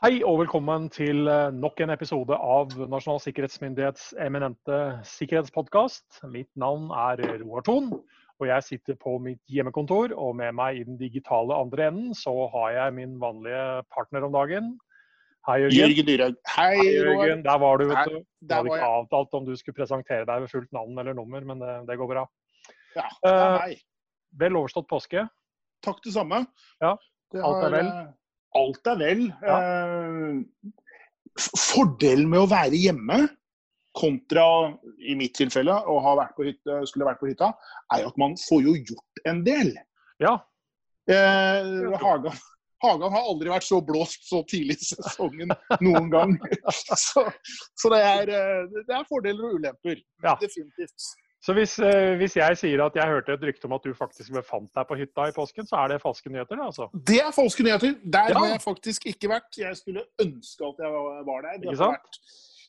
Hei og velkommen til eh, nok en episode av Nasjonal sikkerhetsmyndighets eminente sikkerhetspodkast. Mitt navn er Roar Thon, og jeg sitter på mitt hjemmekontor. Og med meg i den digitale andre enden så har jeg min vanlige partner om dagen. Hei, Jørgen. Jørgen Dyrhaug. Hei, Hei, Jørgen. Der var du, vet du. Du hadde ikke avtalt om du skulle presentere deg ved fullt navn eller nummer, men det, det går bra. Ja, det er Eh, meg. Vel overstått påske. Takk det samme. Ja, alt er vel? Alt er vel. Eh, Fordelen med å være hjemme kontra i mitt tilfelle å ha vært på hytte, skulle vært på hytta, er jo at man får jo gjort en del. Ja, Eh, Hagan, Hagan har aldri vært så blåst så tidlig i sesongen noen gang. Så, så det, er, eh, det er fordeler og ulemper. Ja. Definitivt. Så hvis, eh, hvis jeg sier at jeg hørte et rykte om at du faktisk befant deg på hytta i påsken, så er det falske nyheter, det altså? Det er falske nyheter. Der Ja. har jeg faktisk ikke vært. Jeg skulle ønske at jeg var der. Det har vært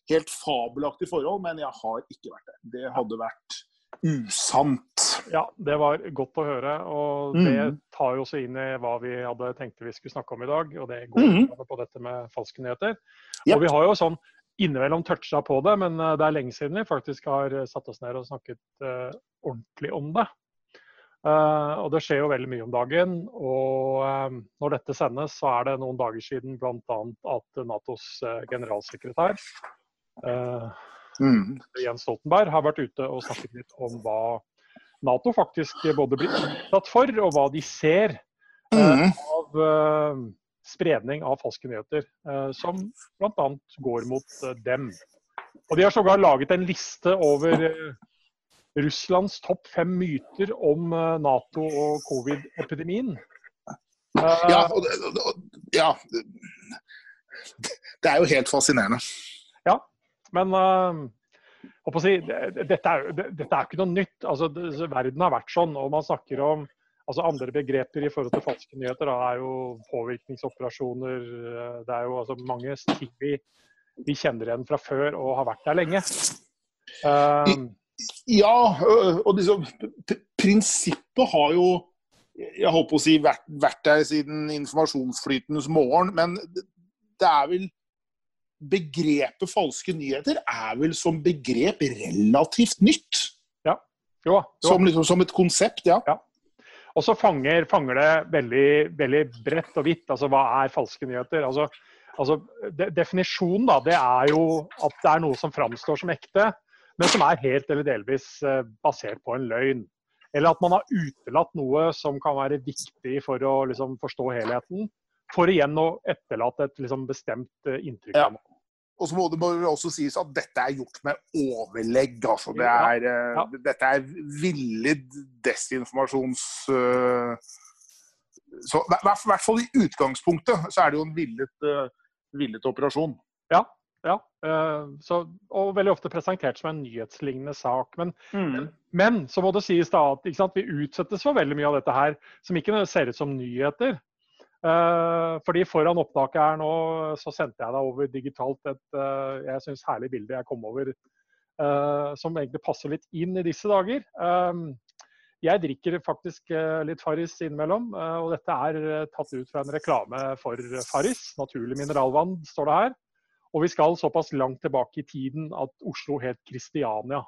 helt fabelaktig forhold, men jeg har ikke vært der. Det hadde vært usant. Ja, det var godt å høre. Og det tar jo også inn i hva vi hadde tenkt vi skulle snakke om i dag. Og det går Mhm. på dette med falske nyheter. Yep. Og vi har jo sånn innimellom toucha på det, men eh, det er lenge siden vi faktisk har eh, satt oss ned og snakket eh, ordentlig om det. Og det skjer jo veldig mye om dagen. Og når dette sendes, så er det noen dager siden bl.a. at Natos generalsekretær Mm. Jens Stoltenberg har vært ute og snakket litt om hva Nato faktisk både blir utsatt for, og hva de ser Mm. av spredning av falske nyheter, eh, som bl.a. går mot eh, dem. Og De har sågar laget en liste over eh, Russlands topp fem myter om Nato og covid-epidemien. Ja, ja. Det er jo helt fascinerende. Ja, Men si, dette, er, dette er ikke noe nytt. Altså, verden har vært sånn. og man snakker om altså Andre begreper i forhold til falske nyheter da, er jo påvirkningsoperasjoner. eh, Det er jo altså mange ting vi, vi kjenner igjen fra før og har vært der lenge. Um, Ja, og liksom, prinsippet har jo jeg håper å si vært, vært der siden informasjonsflytenes morgen, men det, er vel Begrepet falske nyheter er vel som begrep relativt nytt. jo, jo. Som, liksom, som et konsept, ja. Og så fanger, fanger det veldig, veldig bredt og vidt. Altså hva er falske nyheter? Altså, altså de, Definisjonen da, det er jo at det er noe som framstår som ekte, men som er helt eller delvis eh, basert på en løgn. Eller at man har utelatt noe som kan være viktig for å liksom, forstå helheten. For igjen å etterlate et liksom, bestemt eh, inntrykk. Av noe. Og så må det også sies at dette er gjort med overlegg. Altså. Det er, ja. ja. Dette er villet desinformasjons... eh, så i hvert fall i utgangspunktet så er det jo en villet, eh, villet operasjon. Ja, eh, så, og veldig ofte presentert som en nyhetslignende sak. Men Men så må det sies da at vi utsettes for veldig mye av dette her som ikke ser ut som nyheter. Eh, fordi Foran opptaket her nå så sendte jeg deg over digitalt et eh, jeg synes herlig bilde jeg kom over, eh, som egentlig passer litt inn i disse dager. Jeg drikker faktisk litt Farris innimellom, og dette er tatt ut fra en reklame for Farris. Naturlig mineralvann, står det her. Og vi skal såpass langt tilbake i tiden at Oslo het Kristiania.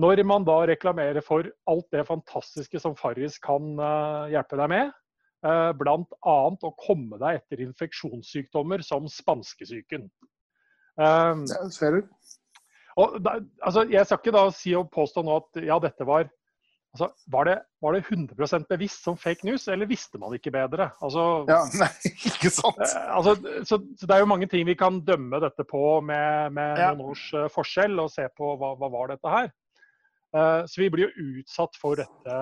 Når man da reklamerer for alt det fantastiske som Farris kan hjelpe deg med, bl.a. å komme deg etter infeksjonssykdommer som spanskesyken. Um, Ja, ser du? og da, altså, jeg skal ikke da si og påstå nå at ja, dette var altså, var, det, var det 100% bevisst som fake news, eller visste man ikke bedre? Altså, Ja, nei, ikke sant? Eh, altså, så, så Det er jo mange ting vi kan dømme dette på med, med Ja. noen års eh, forskjell, og se på hva, hva var dette her. Uh, så vi blir jo utsatt for dette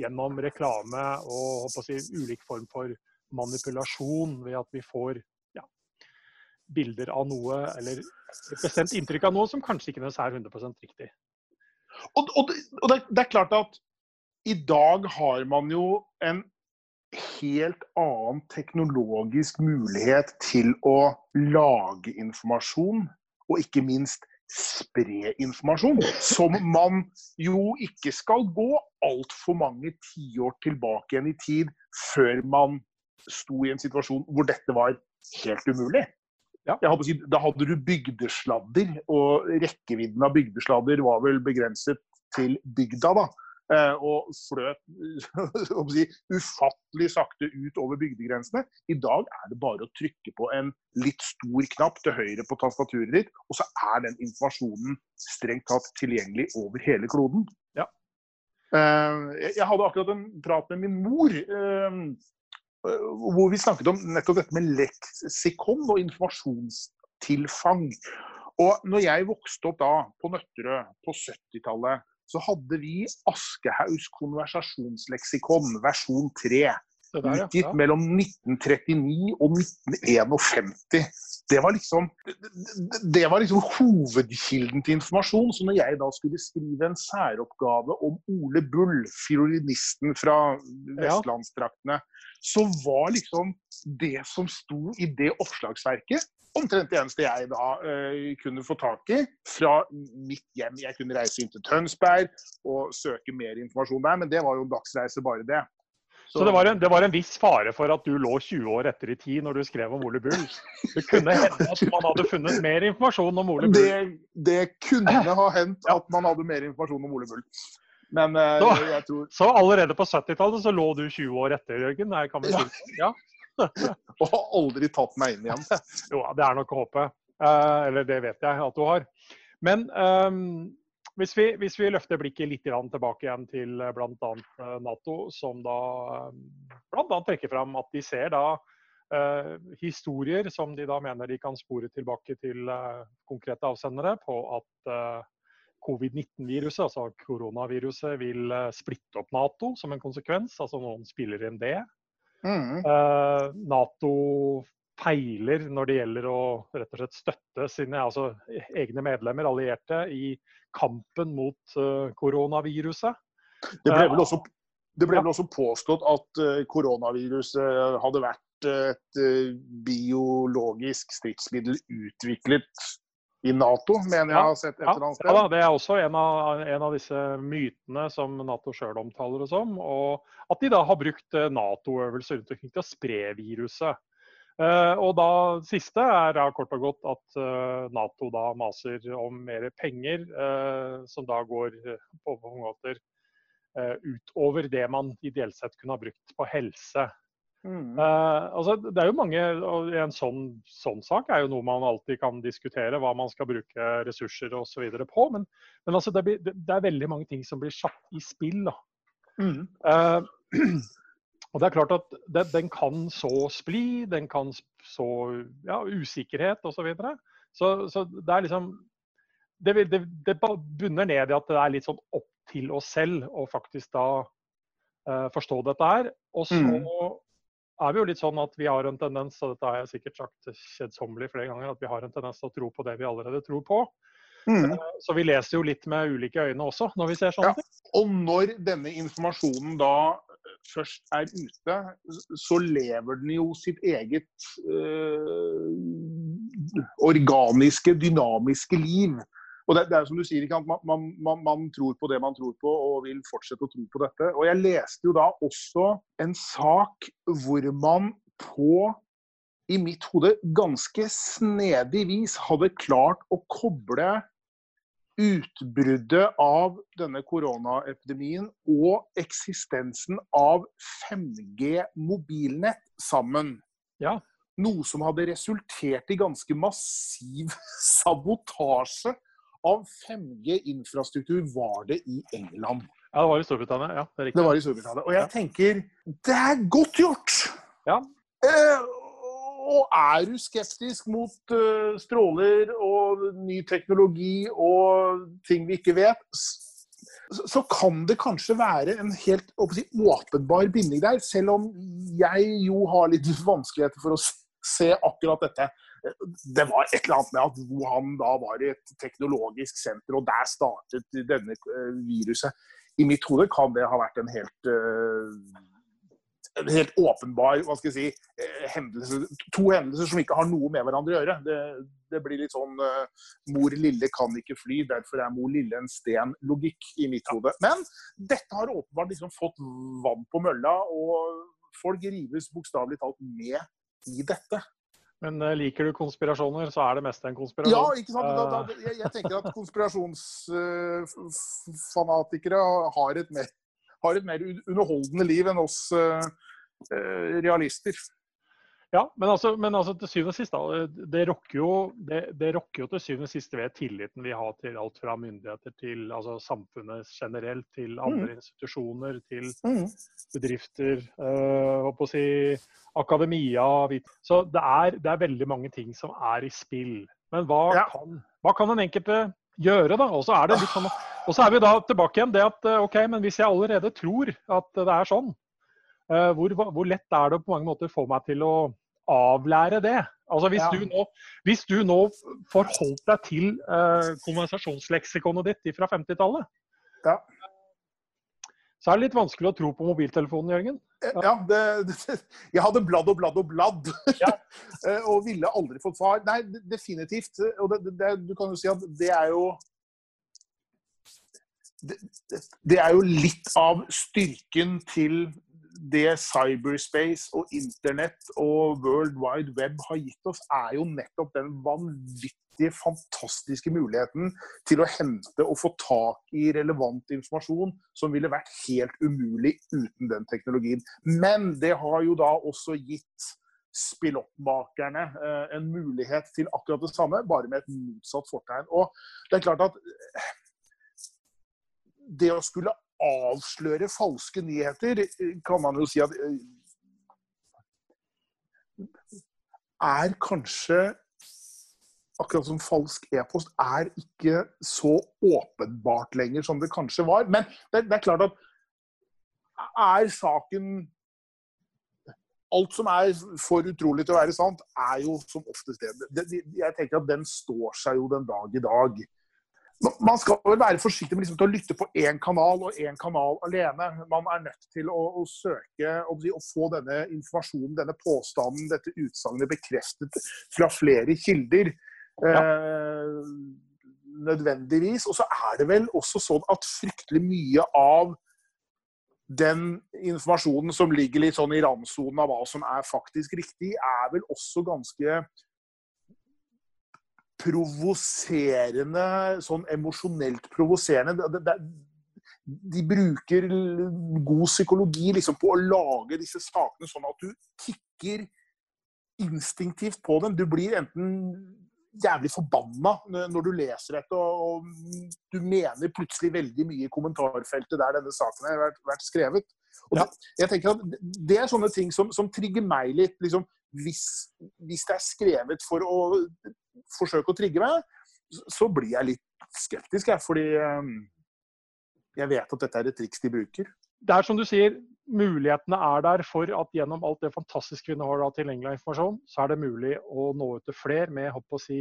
gjennom reklame og si, ulik form for manipulasjon ved at vi får ja, bilder av noe eller et bestemt inntrykk av noe som kanskje ikke er 100 riktig. Og, og, og det, det er klart at i dag har man jo en helt annen teknologisk mulighet til å lage informasjon, og ikke minst spre informasjon. Som man jo ikke skal gå altfor mange tiår tilbake igjen i tid før man sto i en situasjon hvor dette var helt umulig. Ja. Si, da hadde du bygdesladder, og rekkevidden av bygdesladder var vel begrenset til bygda, da. Eh, og fløt si, ufattelig sakte ut over bygdegrensene. I dag er det bare å trykke på en litt stor knapp til høyre på tastaturet ditt, og så er den informasjonen strengt tatt tilgjengelig over hele kloden. Ja. Eh, jeg hadde akkurat en prat med min mor eh, hvor vi snakket om nettopp dette med leksikon og informasjonstilfang. Og når jeg vokste opp da på Nøtterøy på 70-tallet, så hadde vi Aschehougs konversasjonsleksikon versjon 3. Der, utgitt ja. mellom 1939 og 1951. Det var liksom det var liksom hovedkilden til informasjon. Så når jeg da skulle skrive en særoppgave om Ole Bull, fiolinisten fra vestlandstraktene, så var liksom det som sto i det oppslagsverket, omtrent det eneste jeg da uh, kunne få tak i fra mitt hjem. Jeg kunne reise inn til Tønsberg og søke mer informasjon der, men det var jo dagsreise bare det. Så, Så det, var en, det, var en, viss fare for at du lå 20 år etter i tid når du skrev om Ole Bull? Det kunne hende at man hadde funnet mer informasjon om Ole Bull? Det, det kunne ha hendt at man hadde mer informasjon om Ole Bull. Men uh, så, tror Så allerede på 70-tallet så lå du 20 år etter, Jørgen? Her kan vi ja. ja. og har aldri tatt meg inn igjen. jo, det er nok håpet. Eh, eller det vet jeg at du har. Men eh, hvis, vi, hvis, vi, løfter blikket litt tilbake igjen til eh, bl.a. Nato, som da bl.a. trekker fram at de ser da uh, historier som de da mener de kan spore tilbake til uh, konkrete avsendere på at covid-19-viruset, altså koronaviruset, vil splitte opp Nato som en konsekvens. Altså noen spiller inn det. Mm. Nato feiler når det gjelder å rett og slett støtte sine altså, egne medlemmer, allierte, i kampen mot uh, koronaviruset. Det ble vel også, ble vel også påstått at koronaviruset hadde vært et biologisk stridsmiddel utviklet i Nato, mener jeg har sett et eller annet sted. Ja, Det er også en av, en av disse mytene som Nato sjøl omtaler det som. Og at de da har brukt eh, Nato-øvelser rundt omkring til å spre viruset. Uh, og da siste er da kort og godt at uh, Nato da maser om mer penger, uh, som da går på mange måter utover det man ideelt sett kunne ha brukt på helse. Mm. Uh, altså, det er jo mange, og En sånn, sånn, sak er jo noe man alltid kan diskutere, hva man skal bruke ressurser osv. på. Men, men altså, det, blir, det, er veldig mange ting som blir satt i spill. Mm. Uh, og det er klart at det, Den kan så splid, den kan så ja, usikkerhet osv. Så, videre. så Så det er liksom det, det, bunner ned i at det er litt sånn opp til oss selv å faktisk da uh, forstå dette her. Og så mm er vi jo litt sånn at vi har en tendens, og dette har jeg sikkert sagt kjedsommelig flere ganger, at vi har en tendens til å tro på det vi allerede tror på. Mm. Eh, så vi leser jo litt med ulike øyne også når vi ser sånne ja. ting. Og når denne informasjonen da først er ute, så lever den jo sitt eget øh, organiske, dynamiske liv. Og det, det, er som du sier, man, man, man, man, tror på det man tror på og vil fortsette å tro på dette. Og Jeg leste jo da også en sak hvor man på, i mitt hode, ganske snedig vis hadde klart å koble utbruddet av denne koronaepidemien og eksistensen av 5G mobilnett sammen. Ja. Noe som hadde resultert i ganske massiv sabotasje av 5G-infrastruktur var det i England. Ja, det var i Storbritannia. ja, Det er. Det var i Storbritannia. Og jeg tenker det er godt gjort! Ja. Eh, og er du skeptisk mot uh, stråler og ny teknologi og ting vi ikke vet, så, så kan det kanskje være en helt si, åpenbar binding der. Selv om jeg jo har litt vanskeligheter for å se akkurat dette det var et eller annet med at Wuhan da var et teknologisk senter, og der startet denne eh, viruset. I mitt hode kan det ha vært en helt, eh, en helt åpenbar hva skal jeg si, eh, hendelse. To hendelser som ikke har noe med hverandre å gjøre. Det, det blir litt sånn mor lille kan ikke fly, derfor er mor lille en sten-logikk i mitt hode. Men dette har åpenbart liksom fått vann på mølla, og folk rives bokstavelig talt med i dette. Men uh, liker du konspirasjoner, så er det mest en konspirasjon. Ja, ikke sant. Da, da, jeg, jeg, tenker at konspirasjonsfanatikere uh, har, har, et mer underholdende liv enn oss realister. Ja, men altså, men altså, til syvende og sist, da, det rokker, jo, det, det rokker jo til syvende og sist ved tilliten vi har til alt fra myndigheter til altså, samfunnet generelt, til andre mm. institusjoner, til mm. bedrifter, øh, å si, akademia. Så det er, det er, veldig mange ting som er i spill. Men hva, ja. kan, hva kan den enkelte gjøre, da? Og så er, sånn, er vi da tilbake igjen det at OK, men hvis jeg allerede tror at det er sånn, øh, hvor, hvor lett er det på mange måter få meg til å avlære det. Altså hvis, ja. du nå, hvis du nå forholdt deg til uh, konversasjonsleksikonet ditt fra 50-tallet, ja. så er det litt vanskelig å tro på mobiltelefonen, Jørgen. Eh, ja, det, det, jeg hadde bladd og bladd og bladd, ja. Eh, og ville aldri fått svar. Nei, definitivt. Og det, du kan jo si at det er jo det er jo litt av styrken til det cyberspace og internett og world wide web har gitt oss, er jo nettopp den vanvittige, fantastiske muligheten til å hente og få tak i relevant informasjon som ville vært helt umulig uten den teknologien. Men det har jo da også gitt spilloppmakerne eh, en mulighet til akkurat det samme, bare med et motsatt fortegn. Og det er klart at eh, det å skulle avsløre falske nyheter, kan man jo si at eh, er kanskje akkurat som falsk e-post, er ikke så åpenbart lenger som det kanskje var. Men det, det, er klart at er saken Alt som er for utrolig til å være sant, er jo som oftest det. Jeg tenker at den står seg jo den dag i dag. Man skal vel være forsiktig med liksom, å lytte på én kanal og én kanal alene. Man er nødt til å, å søke å, å få denne informasjonen, denne påstanden, dette utsagnet bekreftet fra flere kilder. Ja. Eh, nødvendigvis. Og så er det vel også sånn at fryktelig mye av den informasjonen som ligger litt sånn i randsonen av hva som er faktisk riktig, er vel også ganske provoserende, sånn emosjonelt provoserende. De bruker god psykologi liksom på å lage disse sakene sånn at du tikker instinktivt på dem. Du blir enten jævlig forbanna når du leser dette, og du mener plutselig veldig mye i kommentarfeltet der denne saken har vært, vært skrevet. Og ja. jeg tenker at Det er sånne ting som, som trigger meg litt. Liksom, hvis, hvis, det er skrevet for å forsøke å trigge meg, så blir jeg litt skeptisk. Jeg, fordi ehm, jeg vet at dette er et triks de bruker. Det er som du sier, mulighetene er der for at gjennom alt det fantastiske vi nå har tilgjengelig informasjon, så er det mulig å nå ut til flere med håper å si,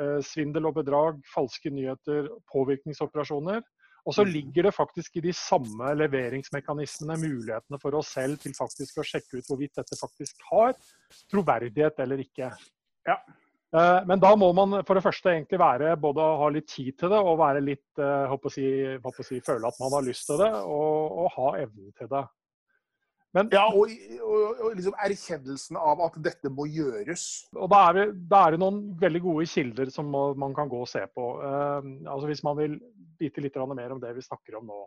eh, svindel og bedrag, falske nyheter, påvirkningsoperasjoner. Og så mm. ligger det faktisk i de samme leveringsmekanismene mulighetene for oss selv til faktisk å sjekke ut hvorvidt dette faktisk har troverdighet eller ikke. Ja. Eh, men da må man for det første egentlig være både å ha litt tid til det og være litt håper å si, håper si, føle at man har lyst til det, og, og ha evnen til det. Men, ja, og, og, og liksom erkjennelsen av at dette må gjøres. Og Da er, det, da er det noen veldig gode kilder som må, man kan gå og se på. Uh, altså Hvis man vil vite litt mer om det vi snakker om nå.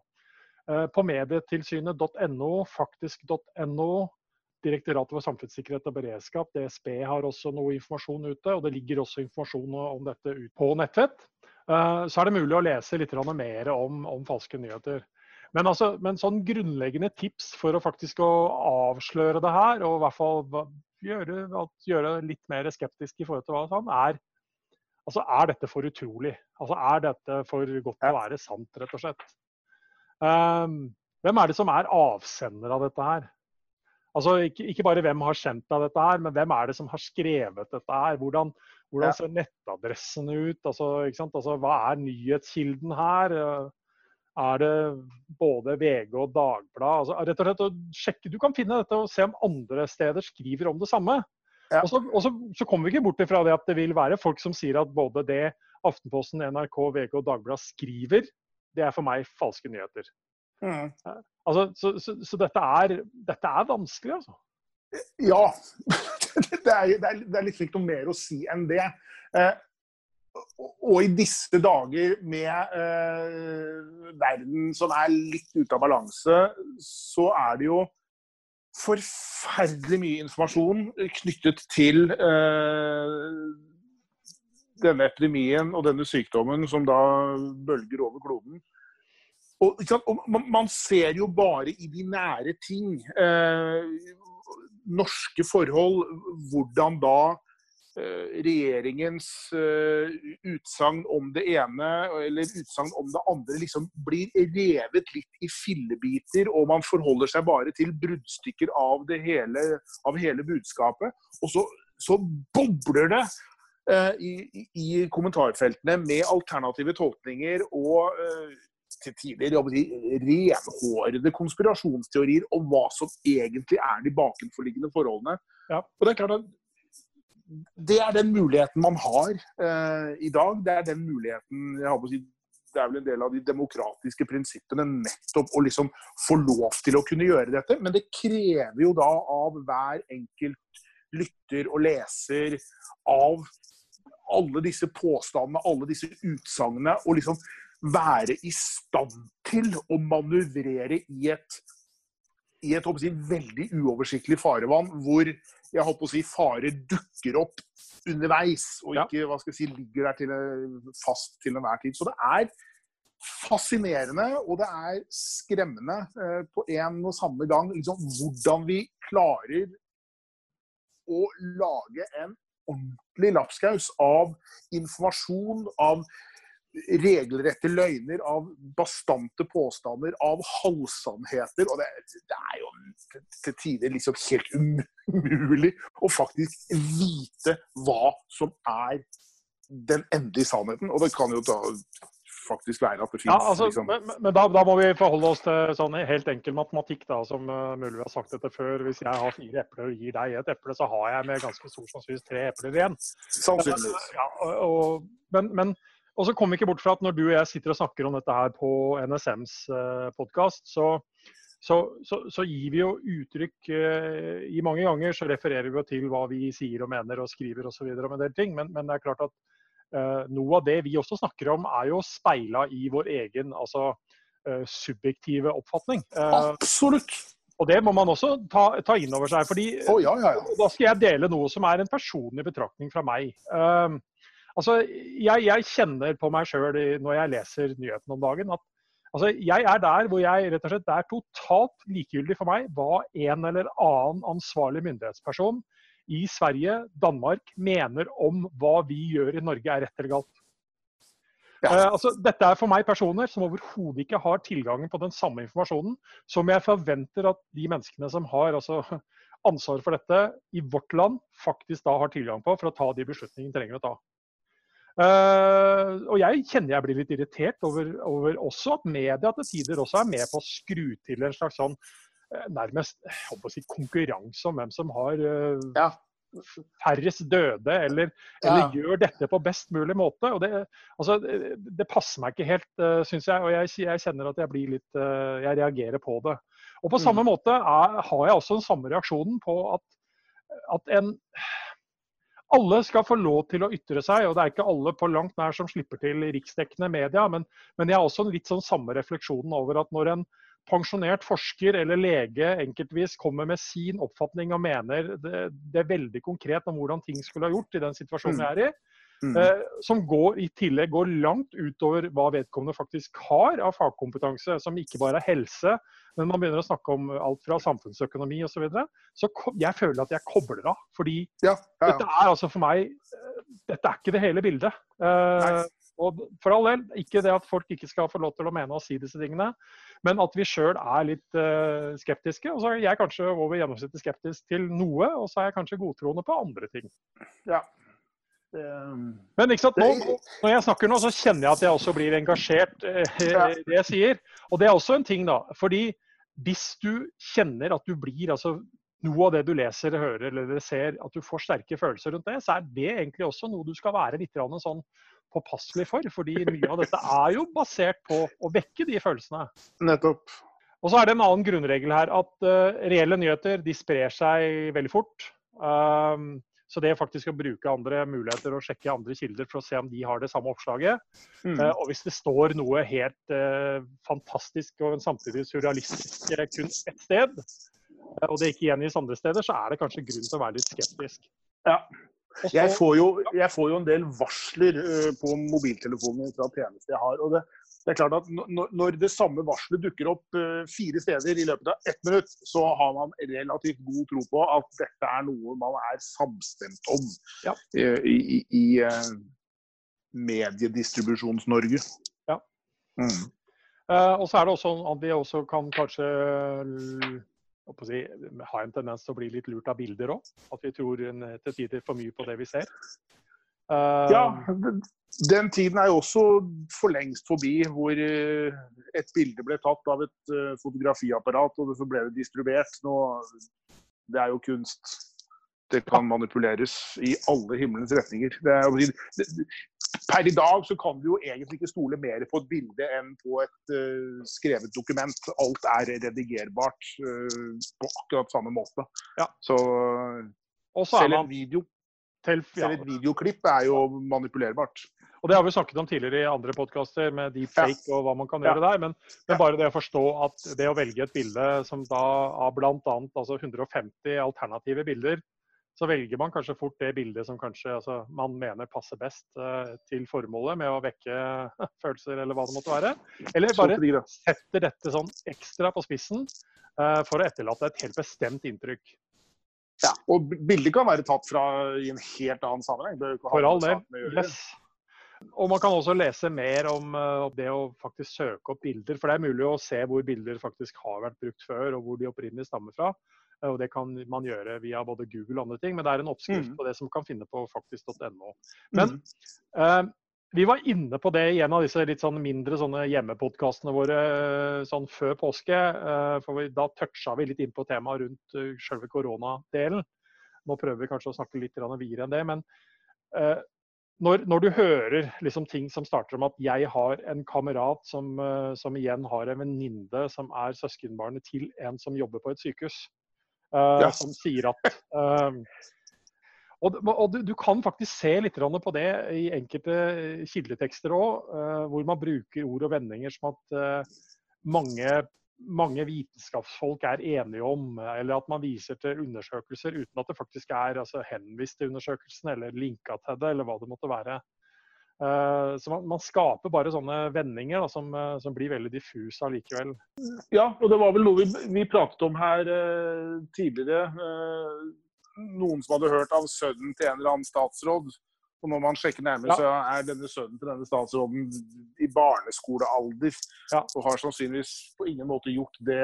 Uh, på medietilsynet.no, faktisk.no, Direktoratet for samfunnssikkerhet og beredskap, DSB, har også noe informasjon ute. Og det ligger også informasjon om dette ut på nettvett. Uh, så er det mulig å lese litt mer om, om falske nyheter. Men, altså, men sånn grunnleggende tips for å faktisk å avsløre det her, og i hvert fall gjøre, gjøre litt mer skeptisk i forhold til hva sånn, er Altså, er dette for utrolig? Altså, er dette for godt til å være sant, rett og slett? Um, hvem er det som er avsender av dette her? Altså, ikke, ikke, bare hvem har sendt deg dette her, men hvem er det som har skrevet dette her? Hvordan, hvordan ser nettadressene ut? Altså, altså, hva er nyhetskilden her? Er det både VG og Dagbladet. Altså, rett og slett å sjekke, Du kan finne dette og se om andre steder skriver om det samme. Ja. Og, så, og så, så, kommer vi ikke bort ifra det at det vil være folk som sier at både det Aftenposten, NRK, VG og Dagbladet skriver, det er for meg falske nyheter. Mm. Altså, så, så, dette, er, dette, er, vanskelig, altså. Ja. Det er, det, er, det er liksom ikke noe mer å si enn det. Eh, og i disse dager med eh, verden som er litt ute av balanse, så er det jo forferdelig mye informasjon knyttet til eh, denne epidemien og denne sykdommen som da bølger over kloden. Og, og man, ser jo bare i de nære ting eh, norske forhold, hvordan da regjeringens uh, utsagn om det ene eller utsagn om det andre liksom blir revet litt i fillebiter, og man forholder seg bare til bruddstykker av det hele, av hele budskapet. Og så, så bobler det uh, i, i, kommentarfeltene med alternative tolkninger og uh, til tider renhårede konspirasjonsteorier om hva som egentlig er de bakenforliggende forholdene. Ja. Og Det er klart at det er den muligheten man har eh, i dag. Det er den muligheten jeg har på å si, Det er vel en del av de demokratiske prinsippene nettopp å liksom få lov til å kunne gjøre dette. Men det krever jo da av hver enkelt lytter og leser av alle disse påstandene, alle disse utsagnene, og liksom være i stand til å manøvrere i et, i et si, veldig uoversiktlig farevann, hvor jeg holdt på å si, fare dukker opp underveis, og ikke hva skal jeg si, ligger der til, fast til enhver tid. Så det er fascinerende og det er skremmende eh, på en og samme gang liksom, hvordan vi klarer å lage en ordentlig lapskaus av informasjon, av regelrette løgner, av bastante påstander, av halvsannheter. Og det, det, er jo til tider liksom helt umulig å faktisk vite hva som er den endelige sannheten. Og det kan jo da faktisk være at det finnes ja, altså, liksom... Men, men da, da, må vi forholde oss til sånn helt enkel matematikk, da, som uh, mulig vi har sagt dette før. Hvis jeg har fire epler og gir deg et eple, så har jeg med ganske stor sannsynlighet tre epler igjen. Sannsynligvis. Ja, og, og, men, men og så kommer vi ikke bort fra at når du og jeg sitter og snakker om dette her på NSMs eh, podkast, så, så, så, så, gir vi jo uttrykk eh, i mange ganger så refererer vi jo til hva vi sier og mener og skriver osv. om en del ting. Men, men, det er klart at eh, noe av det vi også snakker om, er jo speila i vår egen altså, eh, subjektive oppfatning. Eh, Absolutt. Og det må man også ta, ta inn over seg. fordi oh, ja, ja, ja. Da skal jeg dele noe som er en personlig betraktning fra meg. Uh, Altså, jeg, jeg, kjenner på meg sjøl når jeg leser nyhetene om dagen, at altså, jeg er der hvor jeg rett og slett Det er totalt likegyldig for meg hva en eller annen ansvarlig myndighetsperson i Sverige, Danmark, mener om hva vi gjør i Norge er rett eller galt. Ja. Uh, altså, dette er for meg personer som overhodet ikke har tilgangen på den samme informasjonen som jeg forventer at de menneskene som har altså, ansvar for dette i vårt land, faktisk da har tilgang på for å ta de beslutningene de trenger å ta. Uh, og jeg kjenner jeg blir litt irritert over, over, også at media til tider også er med på å skru til en slags sånn uh, nærmest si, konkurranse om hvem som har uh, ja. færrest døde, eller, ja. eller, gjør dette på best mulig måte. Og det, altså, det, passer meg ikke helt, uh, syns jeg. Og jeg, jeg, kjenner at jeg blir litt Jeg reagerer på det. Og på mm. samme måte er, har jeg også den samme reaksjonen på at, at en alle skal få lov til å ytre seg, og det er ikke alle på langt nær som slipper til riksdekkende media. Men, men jeg har også litt sånn samme refleksjonen over at når en pensjonert forsker eller lege enkeltvis kommer med sin oppfatning og mener det, det er veldig konkret om hvordan ting skulle ha gjort i den situasjonen jeg vi er i, Mm. Eh, som går, i tillegg går langt utover hva vedkommende faktisk har av fagkompetanse, som ikke bare er helse, men man begynner å snakke om alt fra samfunnsøkonomi osv. Så, videre. så jeg føler at jeg kobler av. Fordi ja, ja, ja. dette er altså for meg eh, Dette er ikke det hele bildet. Eh, og for all del, ikke det at folk ikke skal få lov til å mene og si disse tingene, men at vi sjøl er litt skeptiske. Og så er jeg kanskje over gjennomsnittet skeptisk til noe, og så er jeg kanskje godtroende på andre ting. Ja, men ikke sant, nå, når jeg snakker nå, så kjenner jeg at jeg også blir engasjert eh, i det jeg sier. Og det er også en ting, da. fordi hvis du kjenner at du blir altså noe av det du leser, hører eller ser, at du får sterke følelser rundt det, så er det egentlig også noe du skal være litt sånn påpasselig for. Fordi mye av dette er jo basert på å vekke de følelsene. Nettopp. Og så er det en annen grunnregel her at uh, reelle nyheter de sprer seg veldig fort. Um, så det faktisk å bruke andre muligheter og sjekke andre kilder for å se om de har det samme oppslaget. Mm. Uh, og hvis det står noe helt uh, fantastisk og samtidig surrealistisk kun ett sted, og det ikke gjengis andre steder, så er det kanskje grunn til å være litt skeptisk. Ja. Jeg får, jo, jeg får jo en del varsler på mobiltelefonen fra tjenester jeg har. og det det er klart at Når det samme varselet dukker opp eh, fire steder i løpet av ett minutt, så har man relativt god tro på at dette er noe man er samstemt om ja. Eh, i, i, i eh, Mediedistribusjons-Norge. Ja. Mm. Uh, og så er det også at vi også kan kanskje si, ha en tendens til å bli litt lurt av bilder òg. At vi tror til tider for mye på det vi ser. Uh, ja, den tiden er jo også for lengst forbi hvor eh, et bilde ble tatt av et eh, fotografiapparat, og så ble det distribuert. Nå, det er jo kunst. Det kan manipuleres i alle himmelens retninger. Det, per i dag så kan du jo egentlig ikke stole mer på et bilde enn på et uh, skrevet dokument. Alt er redigerbart uh, på akkurat samme måte. Ja. Så selv en video selv et videoklipp er jo manipulerbart. Og Det har vi snakket om tidligere i andre podkaster med deepfake og hva man kan gjøre der. Men, men, bare det å forstå at det å velge et bilde som da av bl.a. Altså 150 alternative bilder, så velger man kanskje fort det bildet som kanskje altså, man mener passer best uh, til formålet med å vekke følelser, eller hva det måtte være. Eller bare setter dette sånn ekstra på spissen uh, for å etterlate et helt bestemt inntrykk. Ja, og bildet kan være tatt fra i en helt annen sammenheng. For all del. Yes. Og man kan også lese mer om uh, det å faktisk søke opp bilder. For det er mulig å se hvor bilder faktisk har vært brukt før, og hvor de opprinnelig stammer fra. Uh, og det kan man gjøre via både Google og andre ting, men det er en oppskrift mm. på det som kan finne på faktisk.no. Men uh, vi var inne på det i en av disse litt sånn mindre sånne hjemmepodkastene våre sånn før påske. For vi, da toucha vi litt inn på temaet rundt selve koronadelen. Nå prøver vi kanskje å snakke litt videre enn det. Men når, når, du hører liksom ting som starter om at jeg har en kamerat som, uh, som igjen har en venninne som er søskenbarnet til en som jobber på et sykehus, uh, yes. som sier at uh, Og, og du, du, kan faktisk se litt på det i enkelte kildetekster òg, hvor man bruker ord og vendinger som at mange mange vitenskapsfolk er enige om, eller at man viser til undersøkelser uten at det faktisk er altså, henvist til undersøkelsen eller linka til det, eller hva det måtte være. Uh, så man, man, skaper bare sånne vendinger da, som, uh, som, blir veldig diffuse allikevel. Ja, og det var vel noe vi, vi pratet om her eh, tidligere. noen som hadde hørt av sønnen til en eller annen statsråd og når man sjekker nærmere, ja. så er denne sønnen til denne statsråden i barneskolealder. Ja. Og har sannsynligvis på ingen måte gjort det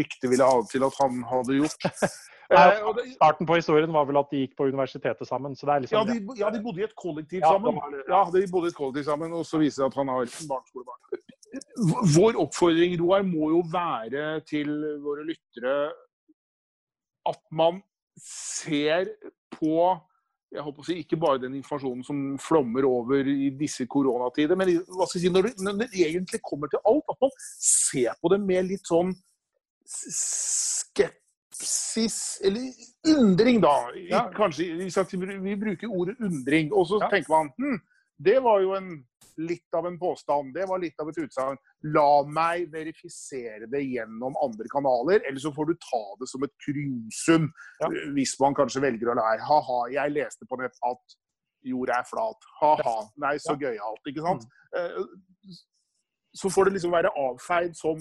ryktet ville ha til at han hadde gjort. Eh, starten på historien var vel at de gikk på universitetet sammen. er liksom ja, de, ja, de bodde i et kollektiv sammen. Ja, de bodde i et kollektiv sammen, Og så viser det at han har barneskolebarn. Vår oppfordring, Roar, må jo være til våre lyttere at man ser på jeg håper å si, ikke bare den informasjonen som flommer over i disse koronatider, men hva skal jeg si, når det, når det egentlig kommer til alt, at man ser på det med litt sånn skepsis, eller undring, da. Ja. Kanskje, Vi bruker ordet undring, og så ja. tenker man hm, det var jo en litt av en påstand. Det var litt av et utsagn. La meg verifisere det gjennom andre kanaler, eller så får du ta det som et kuriosum ja. hvis man kanskje velger å lære. Ha-ha, jeg leste på nett at jorda er flat. Ha-ha. Nei, så ja. gøyalt. Ikke sant? Mm. Så får det liksom være avfeid som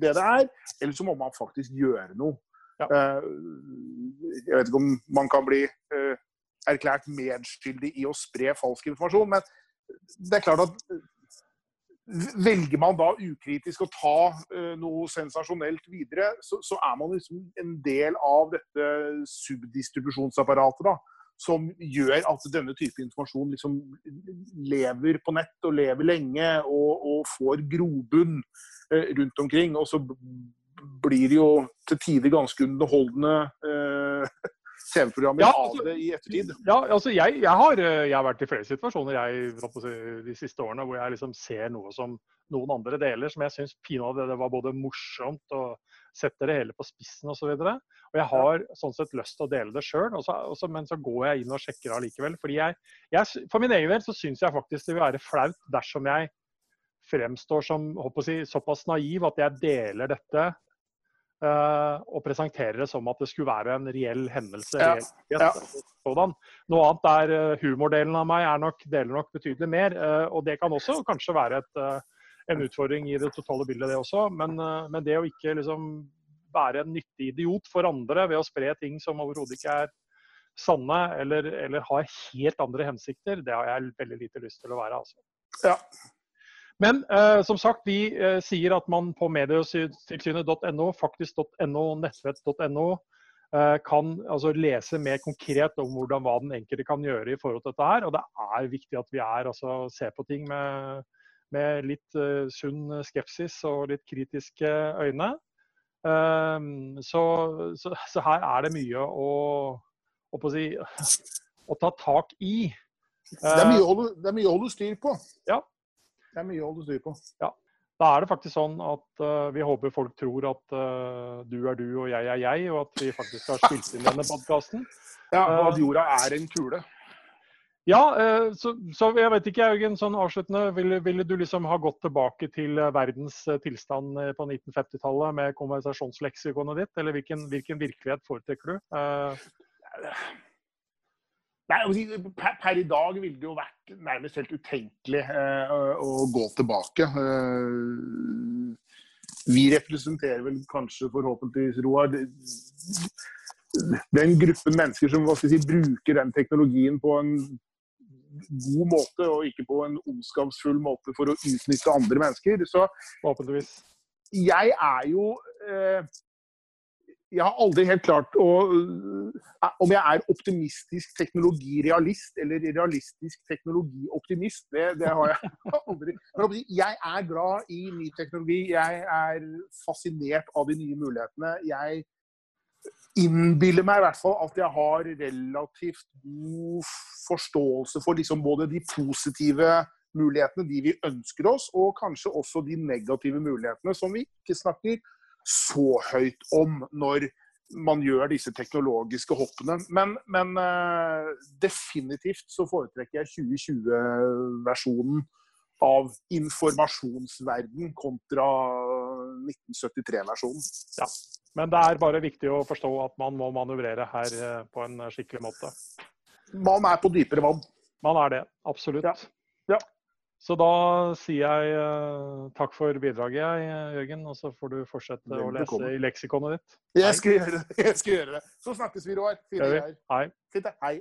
det det er, eller så må man faktisk gjøre noe. Ja. Eh, jeg vet ikke om man kan bli eh, erklært medskyldig i å spre falsk informasjon. Men det er klart at velger man da ukritisk å ta uh, noe sensasjonelt videre, så, så, er man liksom en del av dette subdistribusjonsapparatet. da, Som gjør at denne type informasjon liksom lever på nett og lever lenge og, og får grobunn uh, rundt omkring. Og så blir det jo til tider ganske underholdende uh, TV-programmer Ja, av altså- det i ettertid. Ja, altså jeg, jeg, har, eh, jeg har vært i flere situasjoner jeg, de siste årene hvor jeg liksom ser noe som noen andre deler, som jeg syns pinadø det var både morsomt og setter det hele på spissen osv. Og, og jeg har sånn sett lyst til å dele det sjøl, men så går jeg inn og sjekker allikevel. Fordi jeg, jeg, For min egen del så syns jeg faktisk det vil være flaut dersom jeg fremstår som håper si, såpass naiv at jeg deler dette og presenterer det som at det skulle være en reell hendelse. Ja. Reell, Ja. Noe annet er uh, humordelen av meg er nok, deler nok betydelig mer. uh, og det kan også kanskje være et, en utfordring i det totale bildet, det også. Men, men det å ikke liksom være en nyttig idiot for andre ved å spre ting som overhodet ikke er sanne, eller, eller har helt andre hensikter, det har jeg veldig lite lyst til å være. altså. Ja. Men eh, som sagt, vi eh, sier at man på medietilsynet.no, faktisk.no, nettvett.no eh, kan altså, lese mer konkret om hvordan, hva den enkelte kan gjøre i forhold til dette her. Og det er viktig at vi er, altså, ser på ting med, med litt eh, sunn skepsis og litt kritiske øyne. Um, så, så, så her er det mye å, å, si, å ta tak i. Det er mye å holde, det er mye å holde styr på. Ja. Det er mye å holde styr på. Da er det faktisk sånn at uh, vi håper folk tror at uh, du er du og jeg er jeg, og at vi faktisk har spilt inn denne podkasten. Ja, og at jorda er en kule. Ja, uh, så, så, jeg vet ikke, Jørgen, sånn avsluttende. Ville, ville, du liksom ha gått tilbake til verdens tilstand på 1950-tallet med konversasjonsleksikonet ditt, eller hvilken, hvilken virkelighet foretrekker du? Nei, per, i dag ville det jo vært nærmest helt utenkelig eh, å gå tilbake. Eh, vi representerer vel kanskje forhåpentligvis, Roar, den gruppen mennesker som si, bruker den teknologien på en god måte, og ikke på en ondskapsfull måte for å utnytte andre mennesker. Så. Jeg er jo eh, jeg har aldri helt klart å Om jeg er optimistisk teknologirealist eller realistisk teknologioptimist, det, det har jeg aldri. Men jeg er glad i ny teknologi. Jeg er fascinert av de nye mulighetene. Jeg innbiller meg i hvert fall at jeg har relativt god forståelse for liksom både de positive mulighetene, de vi ønsker oss, og kanskje også de negative mulighetene som vi ikke snakker så høyt om når man gjør disse teknologiske hoppene. Men, men uh, definitivt så foretrekker jeg 2020-versjonen av informasjonsverden kontra 1973-versjonen. Ja, men det er bare viktig å forstå at man må manøvrere her uh, på en skikkelig måte. Man er på dypere vann. Man er det, absolutt. Ja. ja. Så da sier jeg uh, takk for bidraget, jeg, Jørgen. Og så får du fortsette å lese i leksikonet ditt. Jeg skal, gjøre det. jeg skal gjøre det. Så snakkes vi, Roar. Hei. Fint, hei.